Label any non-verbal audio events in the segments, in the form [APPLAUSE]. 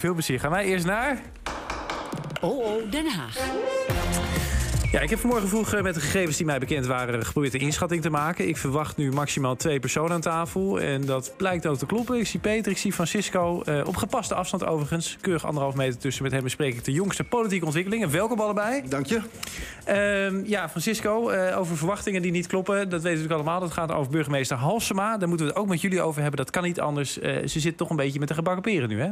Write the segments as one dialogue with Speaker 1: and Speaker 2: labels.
Speaker 1: Veel plezier. Gaan wij eerst naar...
Speaker 2: Oh, oh, Den Haag.
Speaker 1: Ja, ik heb vanmorgen vroeg eh, met de gegevens die mij bekend waren... geprobeerd een inschatting te maken. Ik verwacht nu maximaal twee personen aan tafel. En dat blijkt ook te kloppen. Ik zie Peter, ik zie Francisco. Uh, op gepaste afstand overigens. Keurig anderhalf meter tussen. Met hem bespreek ik de jongste politieke ontwikkelingen. Welkom allebei.
Speaker 3: Dank je.
Speaker 1: Uh, ja, Francisco, uh, over verwachtingen die niet kloppen. Dat weten we natuurlijk allemaal. Dat gaat over burgemeester Halsema. Daar moeten we het ook met jullie over hebben. Dat kan niet anders. ze zit toch een beetje met de gebakken peren nu, hè?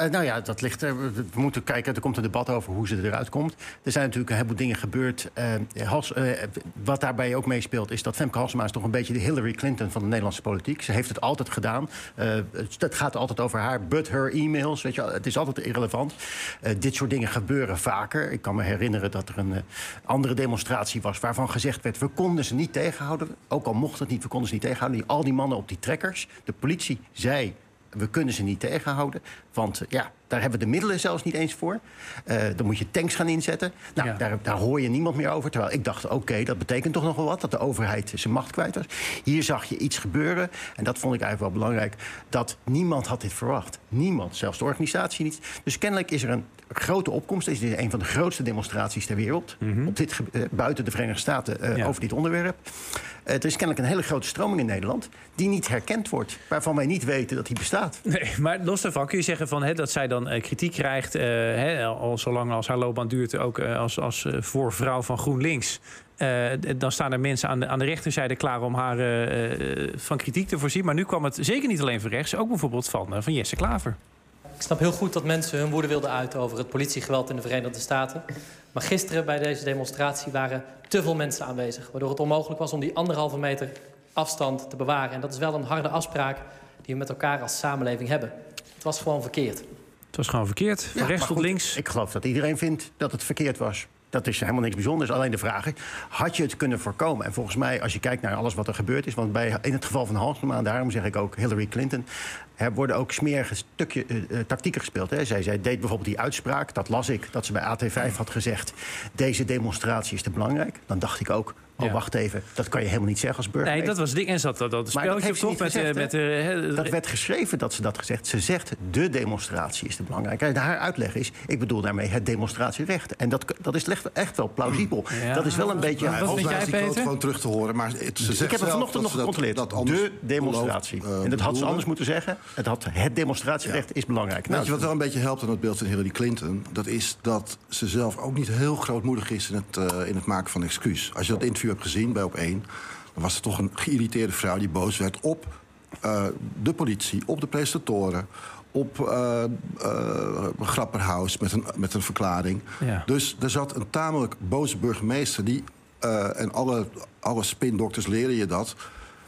Speaker 3: Uh, nou ja, dat ligt er. We moeten kijken, er komt een debat over hoe ze eruit komt. Er zijn natuurlijk een heleboel dingen gebeurd. Uh, Hals, uh, wat daarbij ook meespeelt, is dat Femke Halsema is toch een beetje de Hillary Clinton van de Nederlandse politiek. Ze heeft het altijd gedaan. het gaat altijd over haar, but her e-mails. Weet je, het is altijd irrelevant. dit soort dingen gebeuren vaker. Ik kan me herinneren dat er een andere demonstratie was waarvan gezegd werd: we konden ze niet tegenhouden. Ook al mocht het niet, we konden ze niet tegenhouden. Al die mannen op die trekkers. De politie zei we kunnen ze niet tegenhouden. Want ja, daar hebben we de middelen zelfs niet eens voor. Uh, dan moet je tanks gaan inzetten. Nou, daar, daar, hoor je niemand meer over. Terwijl ik dacht, oké, dat betekent toch nog wel wat... dat de overheid zijn macht kwijt was. Hier zag je iets gebeuren. En dat vond ik eigenlijk wel belangrijk. Dat niemand had dit verwacht. Niemand, zelfs de organisatie niet. Dus kennelijk is er een grote opkomst. Het is een van de grootste demonstraties ter wereld. Mhm. op dit, uh, buiten de Verenigde Staten uh, over dit onderwerp. er is kennelijk een hele grote stroming in Nederland... die niet herkend wordt. Waarvan wij niet weten dat die bestaat.
Speaker 1: Nee, maar los daarvan kun je zeggen van, hè, dat zij dan uh, kritiek krijgt... Uh, hè, al zolang als haar loopbaan duurt, ook uh, als, als voorvrouw van GroenLinks... dan staan er mensen aan de, aan de rechterzijde klaar om haar van kritiek te voorzien. Maar nu kwam het zeker niet alleen van rechts, ook bijvoorbeeld van, van Jesse Klaver.
Speaker 4: Ik snap heel goed dat mensen hun woede wilden uiten over het politiegeweld in de Verenigde Staten. Maar gisteren bij deze demonstratie waren te veel mensen aanwezig. Waardoor het onmogelijk was om die anderhalve meter afstand te bewaren. En dat is wel een harde afspraak die we met elkaar als samenleving hebben. Het was gewoon verkeerd.
Speaker 1: Het was gewoon verkeerd, van rechts tot links.
Speaker 3: Ik geloof dat iedereen vindt dat het verkeerd was. Dat is helemaal niks bijzonders. Alleen de vraag is, had je het kunnen voorkomen? En volgens mij, als je kijkt naar alles wat er gebeurd is... want bij, in het geval van Halsema, daarom zeg ik ook Hillary Clinton... er worden ook smerige stukje, uh, tactieken gespeeld. Hè. Zij, zij deed bijvoorbeeld die uitspraak, dat las ik... dat ze bij AT5 had gezegd, deze demonstratie is te belangrijk. Dan dacht ik ook, Oh, wacht even. Dat kan je helemaal niet zeggen als burger.
Speaker 1: Nee, dat was het ding. En zat dat, dat spelletje toch met... Gezegd, met uh,
Speaker 3: dat werd geschreven dat ze dat gezegd. Ze zegt, de demonstratie is te belangrijk. En haar uitleg is, ik bedoel daarmee het demonstratierecht. En dat, dat is echt wel plausibel. Dat is wel een beetje... Ja,
Speaker 5: wat jij, Peter? gewoon terug te horen. Maar het, ze zegt
Speaker 3: ik heb het vanochtend nog gecontroleerd. Dat, dat de demonstratie. Uh, en dat had ze anders moeten zeggen. Het, had, het demonstratierecht is belangrijk.
Speaker 5: Nou, Weet je wat wel een beetje helpt aan het beeld van Hillary Clinton? Dat is dat ze zelf ook niet heel grootmoedig is in het, uh, in het maken van excuus. Als je dat interview hebt gezien bij op één... dan was er toch een geïrriteerde vrouw die boos werd op uh, de politie, op de presentatoren op uh, uh, Grapperhaus met een, met een verklaring. Ja. Dus er zat een tamelijk boze burgemeester... die, uh, en alle, alle spindokters leren je dat...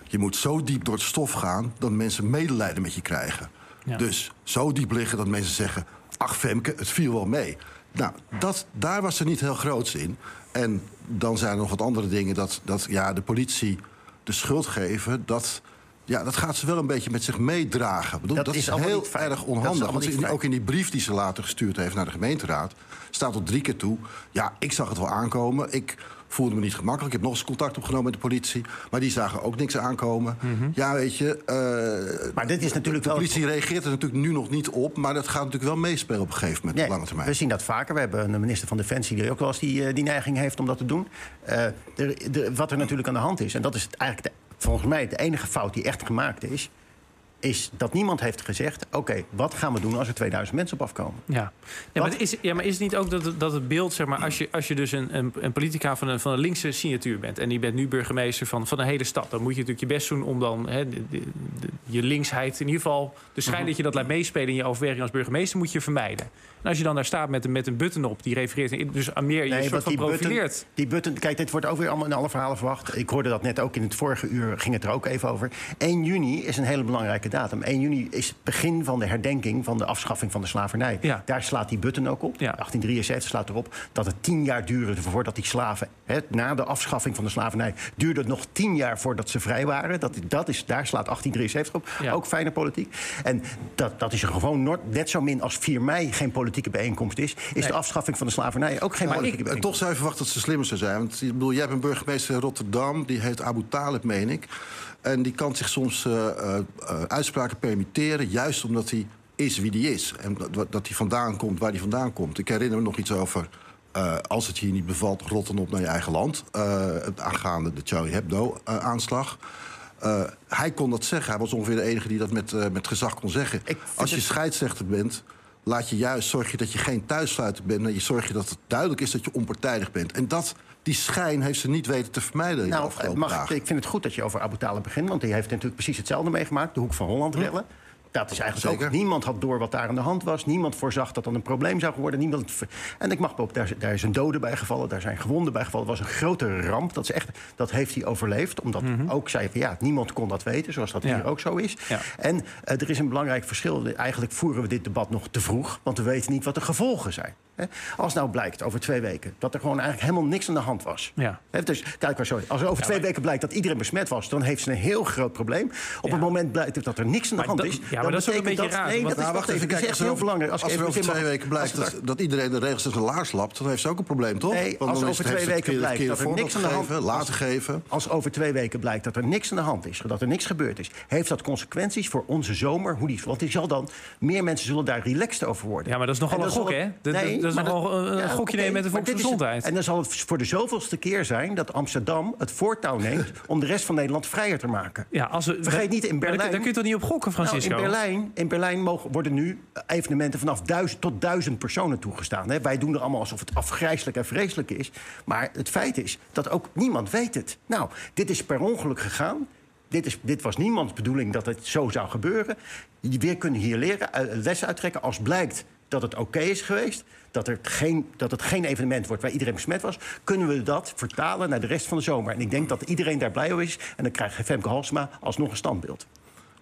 Speaker 5: je moet zo diep door het stof gaan... dat mensen medelijden met je krijgen. Ja. Dus zo diep liggen dat mensen zeggen... ach Femke, het viel wel mee. Nou, dat, daar was ze niet heel groots in. En dan zijn er nog wat andere dingen dat, dat ja, de politie de schuld geven... dat, ja, dat gaat ze wel een beetje met zich meedragen. Bedoel, dat, dat, is, heel erg onhandig. Want in, ook in die brief die ze later gestuurd heeft naar de gemeenteraad... staat tot drie keer toe, ja, ik zag het wel aankomen... Ik, voelde me niet gemakkelijk. Ik heb nog eens contact opgenomen met de politie. Maar die zagen ook niks aankomen. Mm -hmm. Ja, weet je... Uh,
Speaker 3: maar dit is natuurlijk wel...
Speaker 5: De politie reageert er natuurlijk nu nog niet op... maar dat gaat natuurlijk wel meespelen op een gegeven moment nee, op lange termijn.
Speaker 3: We zien dat vaker. We hebben een minister van Defensie... die ook wel eens die, uh, die neiging heeft om dat te doen. Uh, de, de, wat er natuurlijk aan de hand is... en dat is eigenlijk de, volgens mij de enige fout die echt gemaakt is is dat niemand heeft gezegd... oké, wat gaan we doen als er 2000 mensen op afkomen?
Speaker 1: Ja, ja, maar, is, ja maar is het niet ook dat, dat het beeld... zeg maar, als je, als je dus een, een, een politica van een, van een linkse signatuur bent... en die bent nu burgemeester van, van een hele stad... dan moet je natuurlijk je best doen om dan de, de, de, je linksheid... in ieder geval de schijn mhm. dat je dat laat meespelen in je overweging als burgemeester... moet je vermijden. En als je dan daar staat met, met een button op, die refereert dus aan meer nee, je soort van profileert.
Speaker 3: Button, die button, kijk, dit wordt ook weer allemaal in alle verhalen verwacht. Ik hoorde dat net ook in het vorige uur, ging het er ook even over. 1 juni is een hele belangrijke datum. 1 juni is het begin van de herdenking van de afschaffing van de slavernij. Ja. Daar slaat die button ook op. Ja. 1873 slaat erop dat het tien jaar duurde voordat die slaven... Hè, na de afschaffing van de slavernij duurde het nog tien jaar voordat ze vrij waren. Dat, dat is, daar slaat 1873 op. Ja. Ook fijne politiek. En dat, dat is er gewoon net zo min als 4 mei geen politieke bijeenkomst is... is nee. de afschaffing van de slavernij ook geen maar politieke ik, bijeenkomst.
Speaker 5: Toch zou je verwachten dat ze slimmer zou zijn. Want ik bedoel, jij hebt een burgemeester in Rotterdam... die heet Abu Talib, meen ik. En die kan zich soms uh, uh, uitspraken permitteren... juist omdat hij is wie die is. En dat, dat hij vandaan komt waar hij vandaan komt. Ik herinner me nog iets over... Uh, als het hier niet bevalt, rotten op naar je eigen land. Uh, aangaande de Charlie Hebdo-aanslag. Hij kon dat zeggen. Hij was ongeveer de enige die dat met, met gezag kon zeggen. Als je het... scheidsrechter bent, laat je juist zorg je dat je geen thuissluiter bent. En je zorg je dat het duidelijk is dat je onpartijdig bent. En dat, die schijn heeft ze niet weten te vermijden.
Speaker 3: Nou, mag, ik vind het goed dat je over Abu Talib begint. Want hij heeft natuurlijk precies hetzelfde meegemaakt. De hoek van Holland rellen. Dat is eigenlijk Zeker. ook. Niemand had door wat daar aan de hand was. Niemand voorzag dat dat een probleem zou worden. Niemand, en ik mag ook, daar, daar is een dode bij gevallen. Daar zijn gewonden bij gevallen. Het was een grote ramp. Dat, is echt, dat heeft hij overleefd. Omdat mm ook zei van ja, niemand kon dat weten. Zoals dat hier ook zo is. Ja. En uh, er is een belangrijk verschil. Eigenlijk voeren we dit debat nog te vroeg. Want we weten niet wat de gevolgen zijn. Als nou blijkt over twee weken dat er gewoon eigenlijk helemaal niks aan de hand was. Ja. Dus kijk maar, sorry. Als er over twee weken blijkt dat iedereen besmet was, dan heeft ze een heel groot probleem. Op het moment blijkt dat er niks aan de hand is.
Speaker 1: Ja, maar dat is ook een beetje raar.
Speaker 5: Nee, dat nou, wacht even, kijk, als heel belangrijk. Als, er over twee weken blijkt dat, dat iedereen de regels zijn laars lapt, dan heeft ze ook een probleem, toch?
Speaker 3: Nee, als over twee weken blijkt dat er niks aan de hand
Speaker 5: is. Laten geven.
Speaker 3: Als over twee weken blijkt dat er niks aan de hand is, dat er niks gebeurd is, heeft dat consequenties voor onze zomer? Hoe die, want die zal dan, meer mensen zullen daar relaxed over worden.
Speaker 1: Ja, maar dat is nogal een gok, hè? Is nogal een gokje nemen met de volksgezondheid.
Speaker 3: En dan zal het voor de zoveelste keer zijn dat Amsterdam het voortouw neemt [LAUGHS] om de rest van Nederland vrijer te maken. Ja, als we, Vergeet niet, in Berlijn.
Speaker 1: Daar kun je toch niet op gokken, Francisco?
Speaker 3: Nou, in Berlijn, in Berlijn mogen, worden nu evenementen vanaf duizend tot duizend personen toegestaan. Hè. Wij doen er allemaal alsof het afgrijzelijk en vreselijk is. Maar het feit is dat ook niemand weet het. Nou, dit is per ongeluk gegaan. Dit, is, dit, was niemands bedoeling dat het zo zou gebeuren. We kunnen hier leren, eh, les uittrekken als blijkt dat het oké is geweest dat, er geen, dat het geen evenement wordt waar iedereen besmet was... kunnen we dat vertalen naar de rest van de zomer. En ik denk dat iedereen daar blij over is. En dan krijgt Femke Halsma alsnog een standbeeld.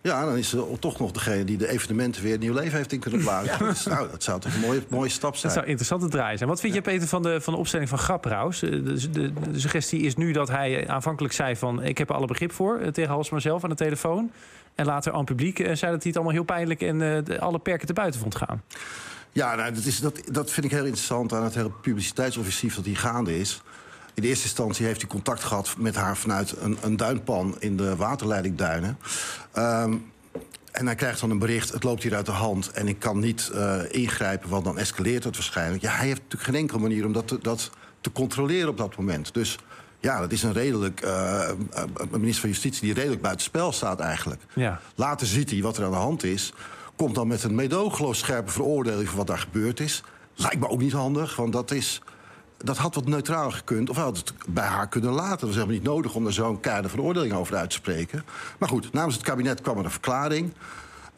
Speaker 5: Ja, dan is ze toch nog degene die de evenementen weer nieuw leven heeft in kunnen blazen. Ja. Dus, nou, dat zou toch een mooie, mooie stap zijn.
Speaker 1: Dat zou interessant te draaien zijn. Wat vind je, Peter, van de, van de opstelling van Grapperhaus? Eh, de, de, de, suggestie is nu dat hij aanvankelijk zei van... ik heb er alle begrip voor eh, tegen Halsma zelf aan de telefoon. En later aan het publiek eh, zei dat hij het allemaal heel pijnlijk... en alle perken te buiten vond gaan.
Speaker 5: Ja, nou, dat, is, dat, dat vind ik heel interessant aan het hele publiciteitsoffensief dat hier gaande is. In de eerste instantie heeft hij contact gehad met haar vanuit een, een duinpan in de waterleidingduinen. Um, en hij krijgt dan een bericht, het loopt hier uit de hand... en ik kan niet uh, ingrijpen, want dan escaleert het waarschijnlijk. Ja, hij heeft natuurlijk geen enkele manier om dat te, dat te controleren op dat moment. Dus ja, dat is een redelijk uh, minister van Justitie die redelijk buitenspel staat eigenlijk. Ja. Later ziet hij wat er aan de hand is komt dan met een medogeloos scherpe veroordeling van wat daar gebeurd is. Lijkt me ook niet handig, want dat is. Dat had wat neutraal gekund, of had het bij haar kunnen laten. Dat was helemaal niet nodig om er zo'n keiharde veroordeling over uit te spreken. Maar goed, namens het kabinet kwam er een verklaring.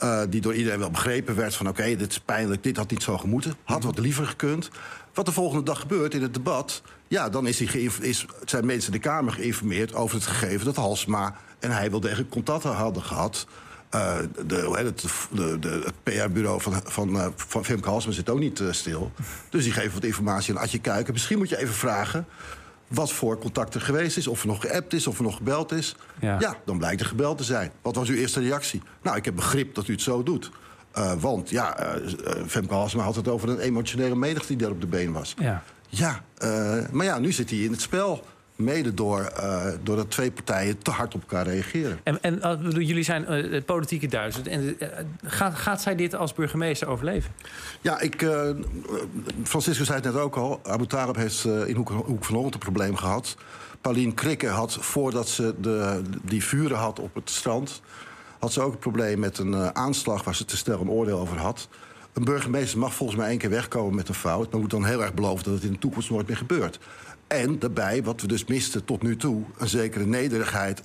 Speaker 5: Uh, die door iedereen wel begrepen werd van oké, dit is pijnlijk, dit had niet zo gemoeten. Had wat liever gekund. Wat de volgende dag gebeurt in het debat... ja, dan is is, zijn mensen in de Kamer geïnformeerd over het gegeven... dat Halsma en hij wel degelijk contact hadden gehad... Uh, de, het, de, de, het PR-bureau van, van, uh, van Femke Halsman zit ook niet uh, stil. Dus die geven wat informatie aan Adje Kuiken. Misschien moet je even vragen wat voor contact er geweest is. Of er nog geappt is, of er nog gebeld is. Ja. ja, dan blijkt er gebeld te zijn. Wat was uw eerste reactie? Nou, ik heb begrip dat u het zo doet. want ja, Femke Halsma had het over een emotionele menigte die daar op de been was. Ja, ja maar ja, nu zit hij in het spel. Mede door, uh, doordat twee partijen te hard op elkaar reageren.
Speaker 1: En, en uh, jullie zijn uh, politieke duizend. En, gaat, gaat zij dit als burgemeester overleven?
Speaker 5: Ja, ik, Francisco zei het net ook al. Abu Talib heeft in Hoek, Hoek van Holland een probleem gehad. Pauline Krikke had, voordat ze de, die vuren had op het strand... had ze ook een probleem met een aanslag waar ze te snel een oordeel over had. Een burgemeester mag volgens mij één keer wegkomen met een fout... maar moet dan heel erg beloven dat het in de toekomst nooit meer gebeurt. En daarbij, wat we dus misten tot nu toe, een zekere nederigheid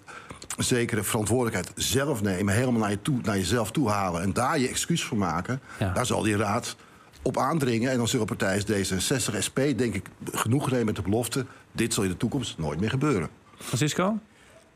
Speaker 5: een zekere verantwoordelijkheid zelf nemen, helemaal naar, je toe, naar jezelf toe halen en daar je excuus voor maken, daar zal die raad op aandringen. En dan zullen partijen D66, SP, denk ik, genoeg nemen met de belofte: dit zal in de toekomst nooit meer gebeuren.
Speaker 1: Francisco?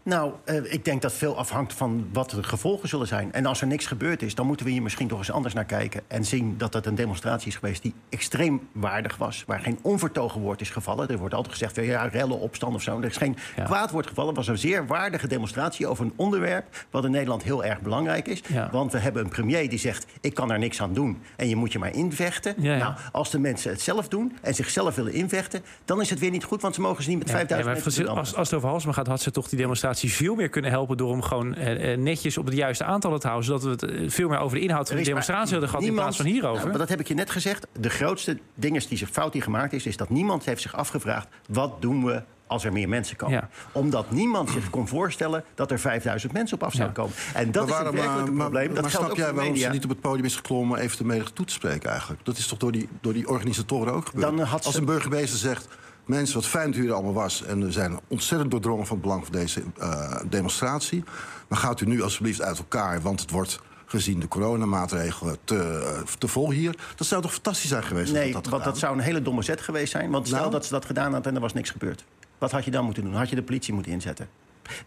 Speaker 3: Nou, uh, ik denk dat veel afhangt van wat de gevolgen zullen zijn. En als er niks gebeurd is, dan moeten we hier misschien toch eens anders naar kijken. En zien dat het een demonstratie is geweest die extreem waardig was. Waar geen onvertogen woord is gevallen. Er wordt altijd gezegd, ja, rellen, opstand of zo. Er is geen kwaad woord gevallen. Het was een zeer waardige demonstratie over een onderwerp... wat in Nederland heel erg belangrijk is. Want we hebben een premier die zegt, ik kan er niks aan doen. En je moet je maar invechten. Nou, als de mensen het zelf doen en zichzelf willen invechten... dan is het weer niet goed, want ze mogen ze niet met 5000 mensen...
Speaker 1: Als, als het over Halsma gaat, had ze toch die demonstratie veel meer kunnen helpen door hem gewoon eh, eh, netjes op het juiste aantal te houden. Zodat we het eh, veel meer over de inhoud van de demonstratie hadden gehad in plaats van hierover.
Speaker 3: Nou, maar dat heb ik je net gezegd. De grootste ding die zich fout die gemaakt is, is dat niemand heeft zich afgevraagd: wat doen we als er meer mensen komen?
Speaker 1: Ja.
Speaker 3: Omdat niemand zich kon voorstellen dat er 5000 mensen op af zouden
Speaker 1: Ja.
Speaker 3: komen. En dat
Speaker 5: Maar
Speaker 3: is het werkelijke
Speaker 5: maar,
Speaker 3: probleem. Dat
Speaker 5: maar
Speaker 3: geldt
Speaker 5: snap
Speaker 3: ook
Speaker 5: jij waarom ze niet op het podium is geklommen... even de menigte toe te spreken eigenlijk? Dat is toch door die, door die organisatoren ook gebeurd?
Speaker 3: Dan had ze-
Speaker 5: Als een burgemeester zegt... mensen, wat fijn dat u er allemaal was... en we zijn ontzettend doordrongen van het belang van deze eh, demonstratie... maar gaat u nu alsjeblieft uit elkaar... want het wordt gezien de coronamaatregelen te, eh, te vol hier. Dat zou toch fantastisch zijn geweest?
Speaker 3: Nee,
Speaker 5: dat
Speaker 3: want dat zou een hele domme zet geweest zijn. Want stel
Speaker 5: Nou?
Speaker 3: dat ze dat gedaan had en er was niks gebeurd. Wat had je dan moeten doen? Had je de politie moeten inzetten?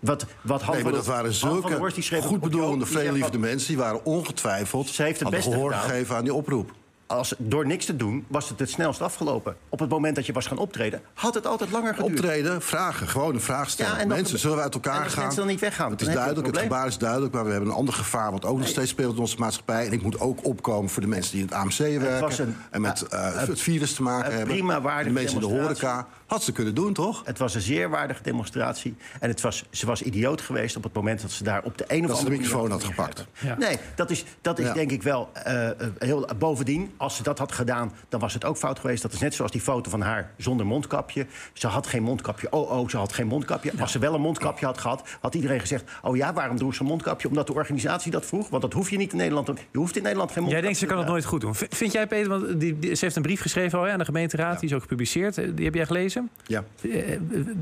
Speaker 3: Wat, wat Han
Speaker 5: Nee, maar dat waren zulke goed bedoelende, vredelievende mensen... die waren ongetwijfeld,
Speaker 3: Ze heeft het
Speaker 5: hadden
Speaker 3: beste
Speaker 5: gehoor gegeven aan die oproep.
Speaker 3: Als, door niks te doen was het het snelst afgelopen. Op het moment dat je was gaan optreden, had het altijd langer geduurd.
Speaker 5: Optreden, vragen, gewoon een vraag stellen.
Speaker 3: Ja,
Speaker 5: mensen, zullen we uit elkaar
Speaker 3: en
Speaker 5: gaan?
Speaker 3: mensen dan niet weggaan,
Speaker 5: Het is duidelijk, het gebaar is duidelijk... maar we hebben een ander gevaar wat ook nog steeds speelt in onze maatschappij. En ik moet ook opkomen voor de mensen die in het AMC werken...
Speaker 3: was een-
Speaker 5: en met
Speaker 3: eh,
Speaker 5: het virus te maken
Speaker 3: een
Speaker 5: hebben.
Speaker 3: prima waardige
Speaker 5: de mensen in de
Speaker 3: demonstratie.
Speaker 5: horeca. Had ze kunnen doen, toch?
Speaker 3: Het was een zeer waardige demonstratie. En het was, ze was idioot geweest op het moment dat ze daar op de een of
Speaker 5: Dat ze de
Speaker 3: andere
Speaker 5: microfoon had gepakt.
Speaker 3: Nee, dat is, dat is
Speaker 5: Ja.
Speaker 3: denk ik wel eh, eh, heel... Bovendien, als ze dat had gedaan, dan was het ook fout geweest. Dat is net zoals die foto van haar zonder mondkapje. Ze had geen mondkapje. Oh, oh, ze had geen mondkapje. Als ze wel een mondkapje had gehad, had iedereen gezegd... oh ja, waarom droeg ze een mondkapje? Omdat de organisatie dat vroeg. Want dat hoef je niet in Nederland. Je hoeft in Nederland geen mondkapje
Speaker 1: Jij denkt ze kan het nooit goed doen. Vind jij, Peter, want die, die- ze heeft een brief geschreven al hè, aan de gemeenteraad, die is ook gepubliceerd. Eh, Die heb jij gelezen?
Speaker 5: Ja.
Speaker 1: Eh,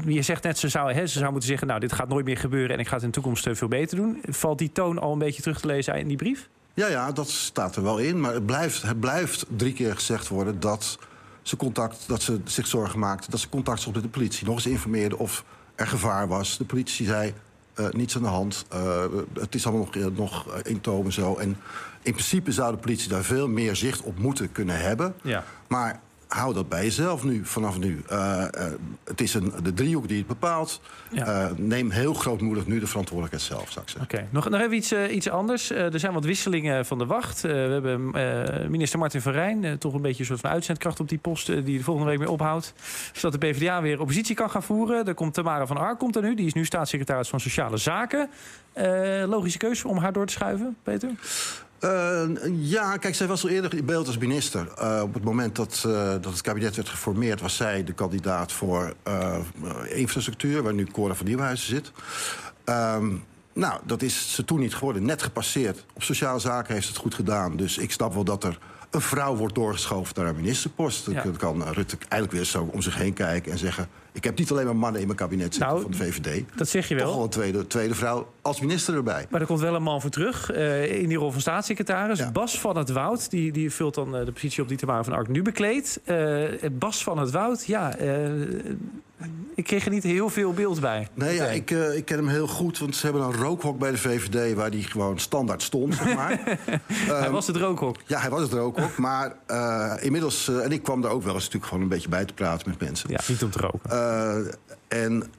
Speaker 1: Je zegt net, ze zou, hè, ze zou moeten zeggen... nou, dit gaat nooit meer gebeuren en ik ga het in de toekomst eh, veel beter doen. Valt die toon al een beetje terug te lezen in die brief?
Speaker 5: Ja, ja, dat staat er wel in. Maar het blijft, het blijft drie keer gezegd worden dat ze, contact, dat ze zich zorgen maakte... dat ze contact zocht met de politie. Nog eens informeerde of er gevaar was. De politie zei, eh, niets aan de hand. Eh, het is allemaal nog, eh, nog in toom en zo. En in principe zou de politie daar veel meer zicht op moeten kunnen hebben.
Speaker 1: Ja.
Speaker 5: Maar hou dat bij jezelf nu, vanaf nu. Eh, het is een, de driehoek die het bepaalt.
Speaker 1: Ja.
Speaker 5: Eh, neem heel grootmoedig nu de verantwoordelijkheid zelf, zou ik zeggen.
Speaker 1: Oké, nog, nog even iets, iets anders. Er zijn wat wisselingen van de wacht. We hebben minister Martin van Rijn, toch een beetje een soort van uitzendkracht op die post... die de volgende week weer ophoudt. Zodat de PvdA weer oppositie kan gaan voeren. Er komt Tamara van Ark komt er nu. Die is nu staatssecretaris van Sociale Zaken. Logische keuze om haar door te schuiven, Peter?
Speaker 5: Eh, ja, kijk, zij was al eerder in beeld als minister. Eh, op het moment dat, eh, dat het kabinet werd geformeerd... was zij de kandidaat voor infrastructuur... waar nu Cora van Nieuwenhuizen zit. Ehm, nou, dat is ze toen niet geworden. Net gepasseerd. Op sociale zaken heeft ze het goed gedaan. Dus ik snap wel dat er een vrouw wordt doorgeschoven naar haar ministerpost.
Speaker 1: Ja.
Speaker 5: Dan kan Rutte eigenlijk weer zo om zich heen kijken en zeggen... ik heb niet alleen maar mannen in mijn kabinet zitten
Speaker 1: Nou,
Speaker 5: van de VVD.
Speaker 1: Dat zeg je
Speaker 5: Toch
Speaker 1: wel.
Speaker 5: al een tweede, tweede vrouw als minister erbij.
Speaker 1: Maar er komt wel een man voor terug eh, in die rol van staatssecretaris.
Speaker 5: Ja.
Speaker 1: Bas van het Woud, die, die vult dan eh, de positie op die Tamara van Ark nu bekleedt. Eh, Bas van het Woud, ja, ik kreeg er niet heel veel beeld bij.
Speaker 5: Nee, ja, ik, eh, ik ken hem heel goed, want ze hebben een rookhok bij de VVD... waar die gewoon standaard stond, zeg maar. [LAUGHS]
Speaker 1: Hij was het rookhok.
Speaker 5: ja, hij was het rookhok, maar eh, inmiddels... eh, en ik kwam daar ook wel eens natuurlijk gewoon een beetje bij te praten met mensen.
Speaker 1: Ja, niet om te roken.
Speaker 5: Eh, en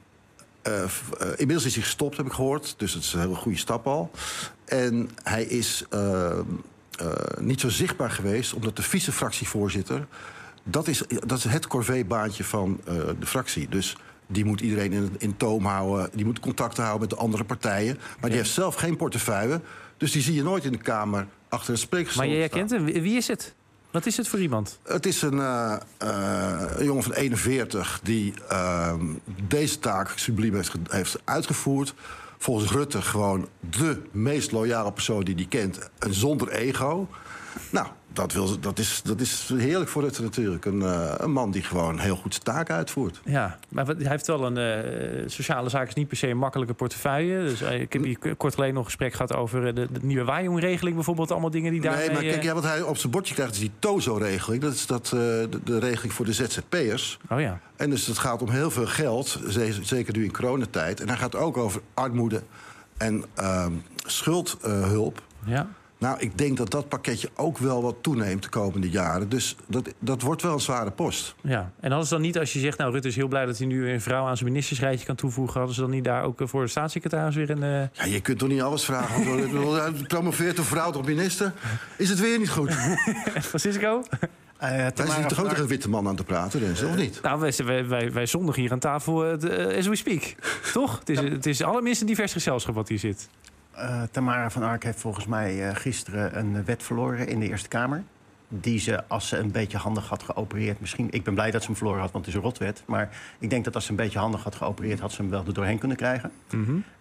Speaker 5: inmiddels is hij gestopt, heb ik gehoord. Dus dat is een hele goede stap al. En hij is eh, eh, niet zo zichtbaar geweest... omdat de vice-fractievoorzitter... dat is, dat is het corvée-baantje van eh, de fractie. Dus die moet iedereen in, in toom houden. Die moet contacten houden met de andere partijen. Maar die heeft zelf geen portefeuille. Dus die zie je nooit in de Kamer achter een spreekgestoel
Speaker 1: Maar jij herkent hem. Wie is het? Wat is het voor iemand?
Speaker 5: Het is een, eh, eh, een jongen van 41 die eh, deze taak subliem heeft, heeft uitgevoerd. Volgens Rutte gewoon de meest loyale persoon die hij kent. En zonder ego. Nou, dat, wil, dat, is, dat is heerlijk voor Rutte natuurlijk. Een, eh, een man die gewoon heel goed zijn taak uitvoert.
Speaker 1: Ja, maar hij heeft wel een eh, sociale zaak is niet per se een makkelijke portefeuille. Dus eh, ik heb hier kort geleden nog een gesprek gehad over de, de nieuwe waaijongregeling bijvoorbeeld. Allemaal dingen die daar.
Speaker 5: Nee, maar kijk, ja, wat hij op zijn bordje krijgt is die TOZO-regeling. Dat is dat, de, de regeling voor de ZZP'ers.
Speaker 1: Oh ja.
Speaker 5: En dus het gaat om heel veel geld, ze- zeker nu in coronatijd. En hij gaat ook over armoede en ehm, schuldhulp.
Speaker 1: ja.
Speaker 5: Nou, ik denk dat dat pakketje ook wel wat toeneemt de komende jaren. Dus dat, dat wordt wel een zware post.
Speaker 1: Ja, en hadden ze dan niet, als je zegt, nou Rutte is heel blij dat hij nu een vrouw aan zijn ministersrijtje kan toevoegen, hadden ze dan niet daar ook eh, voor de staatssecretaris weer een. eh,
Speaker 5: Ja, je kunt toch niet alles vragen? Promoveert een vrouw tot minister? Is het weer niet goed? [LAUGHS]
Speaker 1: Francisco?
Speaker 3: Eh,
Speaker 5: Wij
Speaker 3: Tamara
Speaker 5: zitten toch ook een witte man aan te praten, Renze, of niet?
Speaker 1: Nou, wij, wij, wij, wij zondigen hier aan tafel eh, de- eh, as we speak. Toch? Het is, het is allerminst een divers gezelschap wat hier zit.
Speaker 3: Eh, Tamara van Ark heeft volgens mij eh, gisteren een wet verloren in de Eerste Kamer. Die ze, als ze een beetje handig had geopereerd, misschien. Ik ben blij dat ze hem verloren had, want het is een rotwet. Maar ik denk dat als ze een beetje handig had geopereerd, had ze hem wel er doorheen kunnen krijgen.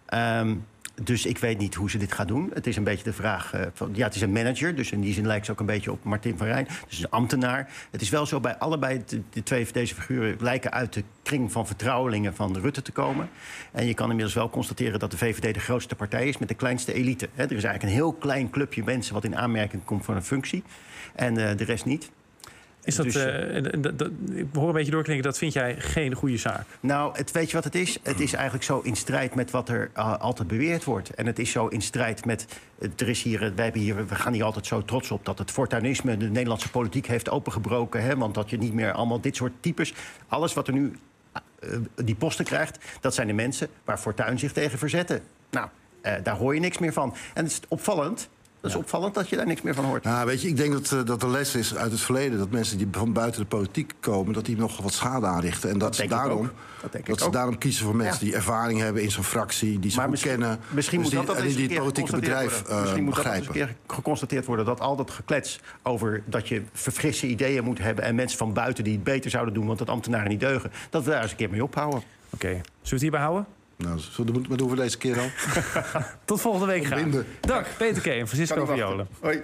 Speaker 3: Ehm, dus ik weet niet hoe ze dit gaat doen. Het is een beetje de vraag. eh, van, ja, het is een manager, dus in die zin lijkt ze ook een beetje op Martin van Rijn. Dus een ambtenaar. Het is wel zo bij allebei de, twee deze figuren lijken uit de kring van vertrouwelingen van Rutte te komen. En je kan inmiddels wel constateren dat de VVD de grootste partij is met de kleinste elite. Er is eigenlijk een heel klein clubje mensen wat in aanmerking komt voor een functie. En eh, de rest niet.
Speaker 1: Is dat,
Speaker 3: Dus,
Speaker 1: eh, en dat- dat- ik hoor een beetje doorklinken, dat vind jij geen goede zaak.
Speaker 3: Nou, het, weet je wat het is? Het is eigenlijk zo in strijd met wat er uh, altijd beweerd wordt. En het is zo in strijd met. Er is hier, wij hebben hier, we gaan hier altijd zo trots op dat het fortuinisme de Nederlandse politiek heeft opengebroken. Hè? Want dat je niet meer allemaal dit soort types. Alles wat er nu uh, die posten krijgt, dat zijn de mensen waar Fortuin zich tegen verzetten. Nou, uh, daar hoor je niks meer van. En het is opvallend. Dat is opvallend dat je daar niks meer van hoort.
Speaker 5: Nou, weet je, ik denk dat, uh, dat de les is uit het verleden... dat mensen die van buiten de politiek komen... dat die nog wat schade aanrichten. En dat,
Speaker 3: Dat
Speaker 5: ze, daarom.
Speaker 3: Dat denk
Speaker 5: dat
Speaker 3: ik
Speaker 5: ze
Speaker 3: ook.
Speaker 5: daarom kiezen voor mensen
Speaker 3: Ja.
Speaker 5: die ervaring hebben in zo'n fractie... die ze
Speaker 3: Maar
Speaker 5: goed
Speaker 3: misschien,
Speaker 5: kennen.
Speaker 3: misschien
Speaker 5: dus
Speaker 3: moet
Speaker 5: die,
Speaker 3: dat, dat
Speaker 5: en
Speaker 3: eens
Speaker 5: die
Speaker 3: een
Speaker 5: het
Speaker 3: keer
Speaker 5: politieke
Speaker 3: geconstateerd
Speaker 5: bedrijf
Speaker 3: worden.
Speaker 5: uh,
Speaker 3: Misschien moet dat eens een keer geconstateerd worden dat al dat geklets over dat je verfrisse ideeën moet hebben en mensen van buiten die het beter zouden doen, want dat ambtenaren niet deugen, dat we daar eens een keer mee ophouden.
Speaker 1: Oké, zullen we het hierbij houden?
Speaker 5: Nou, wat doen we deze keer dan? [LAUGHS]
Speaker 1: Tot volgende week graag. Dag, Peter K. en Francisco. Violen.
Speaker 3: Hoi.